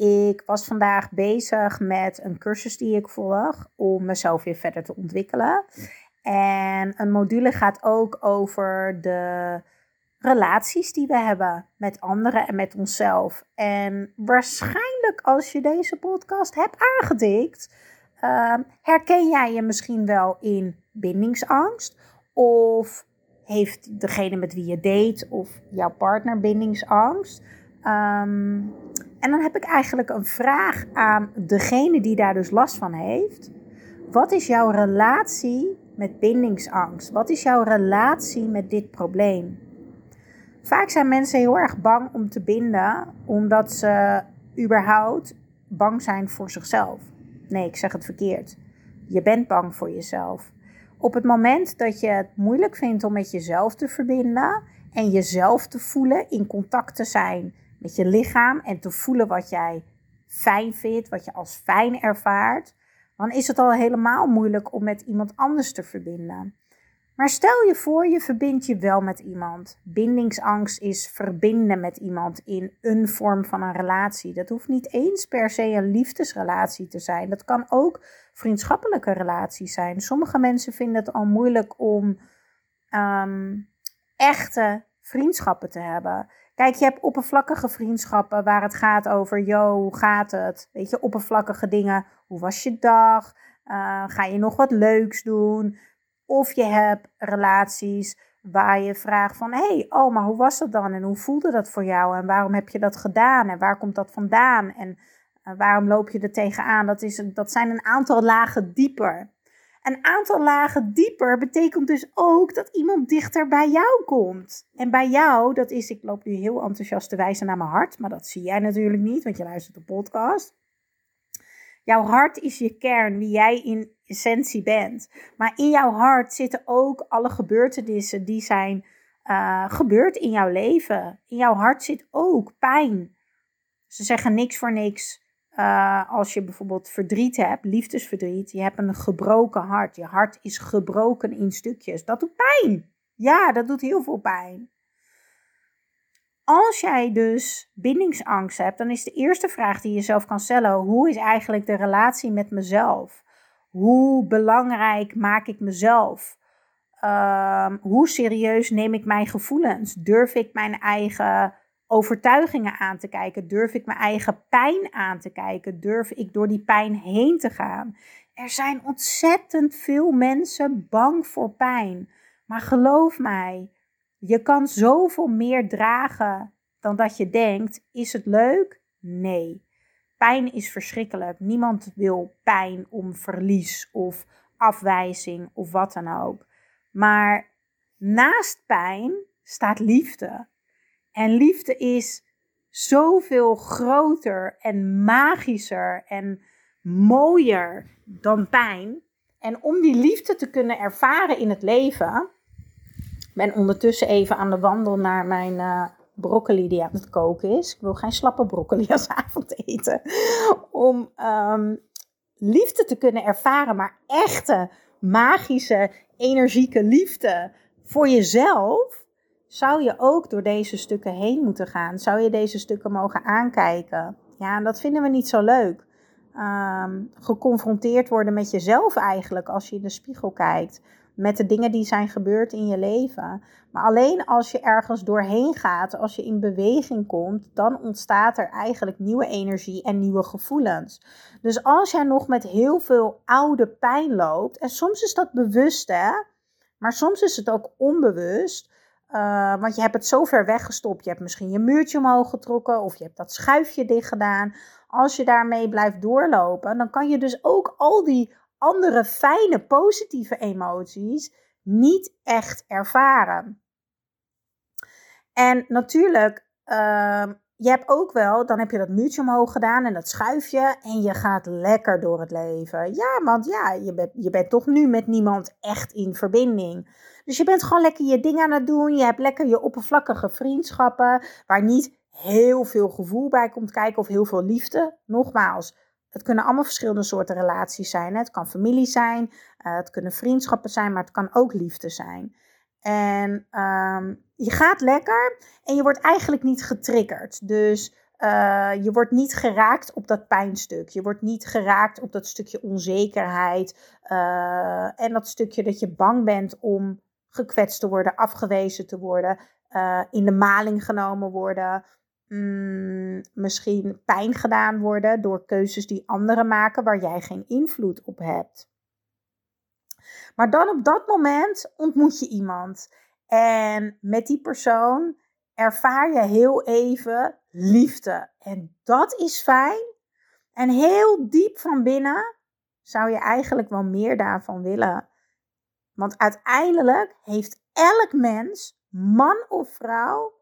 Ik was vandaag bezig met een cursus die ik volg om mezelf weer verder te ontwikkelen. En een module gaat ook over de relaties die we hebben met anderen en met onszelf. En waarschijnlijk als je deze podcast hebt aangedikt, ehm, herken jij je misschien wel in bindingsangst. Of heeft degene met wie je date of jouw partner bindingsangst. Ehm, en dan heb ik eigenlijk een vraag aan degene die daar dus last van heeft. Wat is jouw relatie met bindingsangst? Wat is jouw relatie met dit probleem? Vaak zijn mensen heel erg bang om te binden, omdat ze überhaupt bang zijn voor zichzelf. Nee, ik zeg het verkeerd. Je bent bang voor jezelf. Op het moment dat je het moeilijk vindt om met jezelf te verbinden en jezelf te voelen, in contact te zijn met je lichaam en te voelen wat jij fijn vindt, wat je als fijn ervaart, dan is het al helemaal moeilijk om met iemand anders te verbinden. Maar stel je voor, je verbindt je wel met iemand. Bindingsangst is verbinden met iemand in een vorm van een relatie. Dat hoeft niet eens per se een liefdesrelatie te zijn. Dat kan ook vriendschappelijke relaties zijn. Sommige mensen vinden het al moeilijk om ehm, echte vriendschappen te hebben. Kijk, je hebt oppervlakkige vriendschappen waar het gaat over, yo, hoe gaat het? Weet je, oppervlakkige dingen. Hoe was je dag? Uh, ga je nog wat leuks doen? Of je hebt relaties waar je vraagt van, hey, oh, maar hoe was dat dan? En hoe voelde dat voor jou? En waarom heb je dat gedaan? En waar komt dat vandaan? En uh, waarom loop je er tegenaan? Dat, is, dat zijn een aantal lagen dieper. Een aantal lagen dieper betekent dus ook dat iemand dichter bij jou komt. En bij jou, dat is, ik loop nu heel enthousiast te wijzen naar mijn hart, maar dat zie jij natuurlijk niet, want je luistert de podcast. Jouw hart is je kern, wie jij in essentie bent. Maar in jouw hart zitten ook alle gebeurtenissen die zijn uh, gebeurd in jouw leven. In jouw hart zit ook pijn. Ze zeggen niks voor niks. Uh, als je bijvoorbeeld verdriet hebt, liefdesverdriet, je hebt een gebroken hart. Je hart is gebroken in stukjes. Dat doet pijn. Ja, dat doet heel veel pijn. Als jij dus bindingsangst hebt, dan is de eerste vraag die je zelf kan stellen: hoe is eigenlijk de relatie met mezelf? Hoe belangrijk maak ik mezelf? Um, hoe serieus neem ik mijn gevoelens? Durf ik mijn eigen overtuigingen aan te kijken? Durf ik mijn eigen pijn aan te kijken? Durf ik door die pijn heen te gaan? Er zijn ontzettend veel mensen bang voor pijn. Maar geloof mij, je kan zoveel meer dragen dan dat je denkt. Is het leuk? Nee. Pijn is verschrikkelijk. Niemand wil pijn om verlies of afwijzing of wat dan ook. Maar naast pijn staat liefde. En liefde is zoveel groter en magischer en mooier dan pijn. En om die liefde te kunnen ervaren in het leven, ben ondertussen even aan de wandel naar mijn uh, broccoli die aan het koken is. Ik wil geen slappe broccoli als avondeten. Om um, liefde te kunnen ervaren, maar echte, magische, energieke liefde voor jezelf zou je ook door deze stukken heen moeten gaan. Zou je deze stukken mogen aankijken. Ja, en dat vinden we niet zo leuk. Um, geconfronteerd worden met jezelf eigenlijk als je in de spiegel kijkt. Met de dingen die zijn gebeurd in je leven. Maar alleen als je ergens doorheen gaat, als je in beweging komt, dan ontstaat er eigenlijk nieuwe energie en nieuwe gevoelens. Dus als jij nog met heel veel oude pijn loopt, en soms is dat bewust hè, maar soms is het ook onbewust. Uh, want je hebt het zo ver weggestopt. Je hebt misschien je muurtje omhoog getrokken of je hebt dat schuifje dicht gedaan. Als je daarmee blijft doorlopen, dan kan je dus ook al die andere fijne, positieve emoties niet echt ervaren. En natuurlijk, uh, je hebt ook wel, dan heb je dat muurtje omhoog gedaan en dat schuif je en je gaat lekker door het leven. Ja, want ja, je bent, je bent toch nu met niemand echt in verbinding. Dus je bent gewoon lekker je ding aan het doen. Je hebt lekker je oppervlakkige vriendschappen waar niet heel veel gevoel bij komt kijken of heel veel liefde. Nogmaals, het kunnen allemaal verschillende soorten relaties zijn. Het kan familie zijn, uh, het kunnen vriendschappen zijn, maar het kan ook liefde zijn. En um, je gaat lekker en je wordt eigenlijk niet getriggerd. Dus uh, je wordt niet geraakt op dat pijnstuk. Je wordt niet geraakt op dat stukje onzekerheid. Uh, en dat stukje dat je bang bent om gekwetst te worden, afgewezen te worden, uh, in de maling genomen worden. Mm, misschien pijn gedaan worden door keuzes die anderen maken waar jij geen invloed op hebt. Maar dan op dat moment ontmoet je iemand. En met die persoon ervaar je heel even liefde. En dat is fijn. En heel diep van binnen zou je eigenlijk wel meer daarvan willen. Want uiteindelijk heeft elk mens, man of vrouw,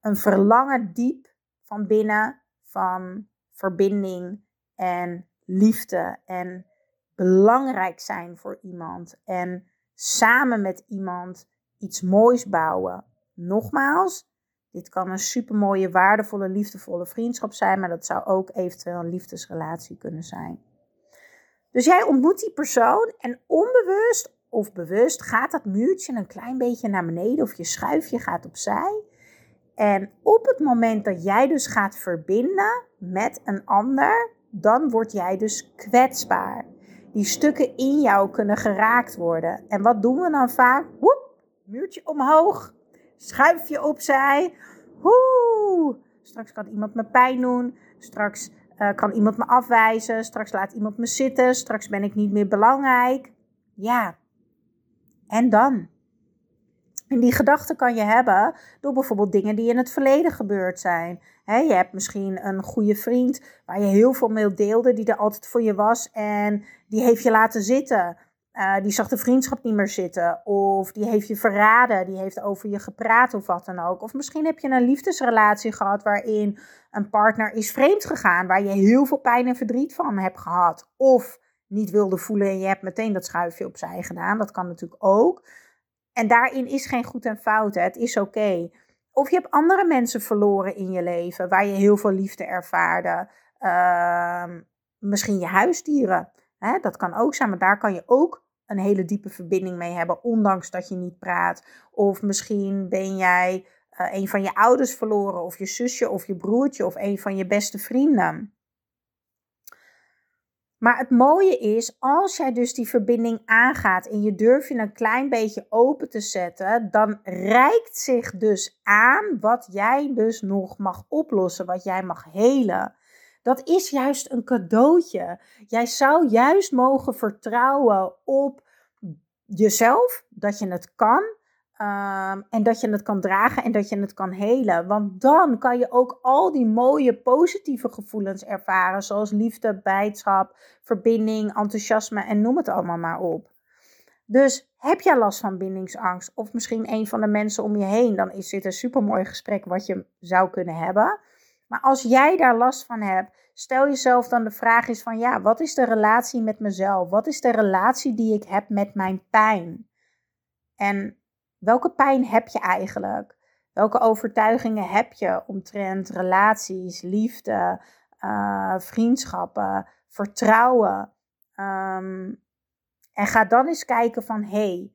een verlangen diep van binnen van verbinding en liefde en belangrijk zijn voor iemand en samen met iemand iets moois bouwen. Nogmaals, dit kan een supermooie, waardevolle, liefdevolle vriendschap zijn, maar dat zou ook eventueel een liefdesrelatie kunnen zijn. Dus jij ontmoet die persoon en onbewust of bewust gaat dat muurtje een klein beetje naar beneden of je schuifje gaat opzij. En op het moment dat jij dus gaat verbinden met een ander, dan word jij dus kwetsbaar. Die stukken in jou kunnen geraakt worden. En wat doen we dan vaak? Woep, muurtje omhoog, schuifje opzij. Woe, straks kan iemand me pijn doen. Straks uh, kan iemand me afwijzen. Straks laat iemand me zitten. Straks ben ik niet meer belangrijk. Ja. En dan? En die gedachten kan je hebben door bijvoorbeeld dingen die in het verleden gebeurd zijn. je hebt misschien een goede vriend waar je heel veel mee deelde, die er altijd voor je was en die heeft je laten zitten. Uh, die zag de vriendschap niet meer zitten. Of die heeft je verraden, die heeft over je gepraat of wat dan ook. Of misschien heb je een liefdesrelatie gehad waarin een partner is vreemd gegaan, waar je heel veel pijn en verdriet van hebt gehad. Of niet wilde voelen en je hebt meteen dat schuifje opzij gedaan. Dat kan natuurlijk ook. En daarin is geen goed en fout. Hè. Het is oké. Of je hebt andere mensen verloren in je leven waar je heel veel liefde ervaarde. Uh, misschien je huisdieren. Hè, dat kan ook zijn, maar daar kan je ook een hele diepe verbinding mee hebben, ondanks dat je niet praat. Of misschien ben jij uh, een van je ouders verloren, of je zusje, of je broertje, of een van je beste vrienden. Maar het mooie is, als jij dus die verbinding aangaat en je durft je een klein beetje open te zetten, dan reikt zich dus aan wat jij dus nog mag oplossen, wat jij mag helen. Dat is juist een cadeautje. Jij zou juist mogen vertrouwen op jezelf, dat je het kan. Um, en dat je het kan dragen en dat je het kan helen. Want dan kan je ook al die mooie positieve gevoelens ervaren. Zoals liefde, blijdschap, verbinding, enthousiasme en noem het allemaal maar op. Dus heb jij last van bindingsangst of misschien een van de mensen om je heen, dan is dit een supermooi gesprek wat je zou kunnen hebben. Maar als jij daar last van hebt, stel jezelf dan de vraag is van ja, wat is de relatie met mezelf? Wat is de relatie die ik heb met mijn pijn? En welke pijn heb je eigenlijk? Welke overtuigingen heb je omtrent relaties, liefde, uh, vriendschappen, vertrouwen? Um, en ga dan eens kijken van hé, hey,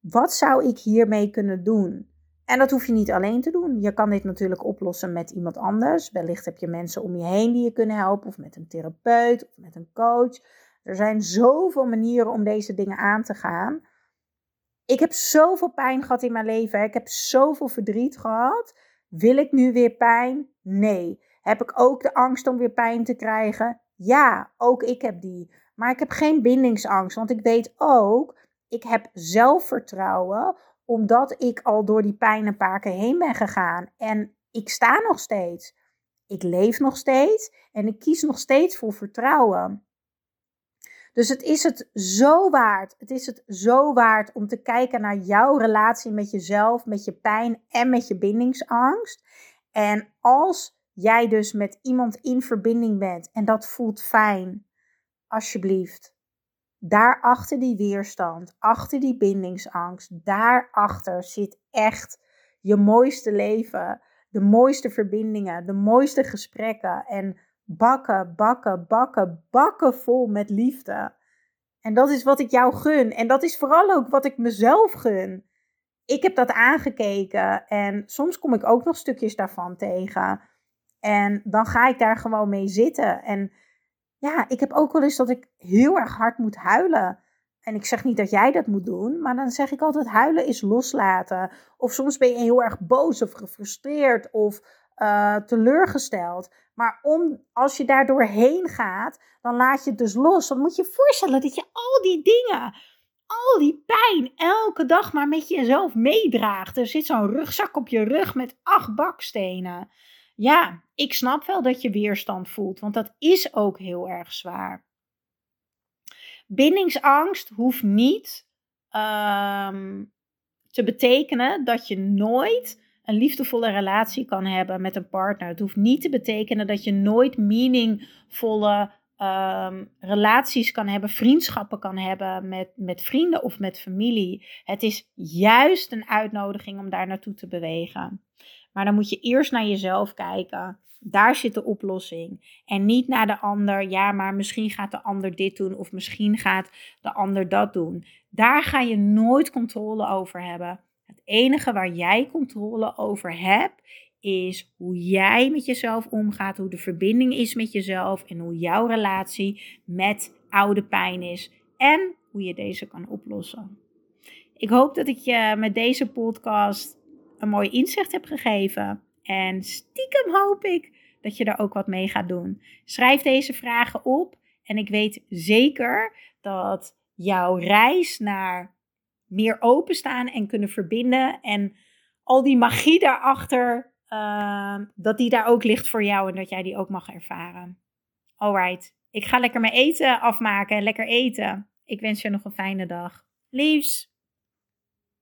wat zou ik hiermee kunnen doen? En dat hoef je niet alleen te doen. Je kan dit natuurlijk oplossen met iemand anders. Wellicht heb je mensen om je heen die je kunnen helpen, of met een therapeut, of met een coach. Er zijn zoveel manieren om deze dingen aan te gaan. Ik heb zoveel pijn gehad in mijn leven. Ik heb zoveel verdriet gehad. Wil ik nu weer pijn? Nee. Heb ik ook de angst om weer pijn te krijgen? Ja, ook ik heb die. Maar ik heb geen bindingsangst, want ik weet ook, ik heb zelfvertrouwen omdat ik al door die pijn een paar keer heen ben gegaan. En ik sta nog steeds. Ik leef nog steeds en ik kies nog steeds voor vertrouwen. Dus het is het zo waard. Het is het zo waard om te kijken naar jouw relatie met jezelf, met je pijn en met je bindingsangst. En als jij dus met iemand in verbinding bent en dat voelt fijn, alsjeblieft. Daar achter die weerstand, achter die bindingsangst, daarachter zit echt je mooiste leven, de mooiste verbindingen, de mooiste gesprekken en bakken, bakken, bakken, bakken vol met liefde. En dat is wat ik jou gun. En dat is vooral ook wat ik mezelf gun. Ik heb dat aangekeken en soms kom ik ook nog stukjes daarvan tegen. En dan ga ik daar gewoon mee zitten. En ja, ik heb ook wel eens dat ik heel erg hard moet huilen. En ik zeg niet dat jij dat moet doen, maar dan zeg ik altijd: huilen is loslaten. Of soms ben je heel erg boos of gefrustreerd of uh, teleurgesteld. Maar om, als je daar doorheen gaat, dan laat je het dus los. Dan moet je je voorstellen dat je al die dingen, al die pijn, elke dag maar met jezelf meedraagt. Er zit zo'n rugzak op je rug met acht bakstenen. Ja, ik snap wel dat je weerstand voelt, want dat is ook heel erg zwaar. Bindingsangst hoeft niet um, te betekenen dat je nooit een liefdevolle relatie kan hebben met een partner. Het hoeft niet te betekenen dat je nooit meaningvolle um, relaties kan hebben, vriendschappen kan hebben met, met vrienden of met familie. Het is juist een uitnodiging om daar naartoe te bewegen. Maar dan moet je eerst naar jezelf kijken. Daar zit de oplossing. En niet naar de ander. Ja, maar misschien gaat de ander dit doen. Of misschien gaat de ander dat doen. Daar ga je nooit controle over hebben. Het enige waar jij controle over hebt, is hoe jij met jezelf omgaat, hoe de verbinding is met jezelf en hoe jouw relatie met oude pijn is en hoe je deze kan oplossen. Ik hoop dat ik je met deze podcast een mooi inzicht heb gegeven. En stiekem hoop ik dat je er ook wat mee gaat doen. Schrijf deze vragen op en ik weet zeker dat jouw reis naar meer openstaan en kunnen verbinden. En al die magie daarachter, uh, dat die daar ook ligt voor jou en dat jij die ook mag ervaren. Alright, ik ga lekker mijn eten afmaken en lekker eten. Ik wens je nog een fijne dag. Liefs!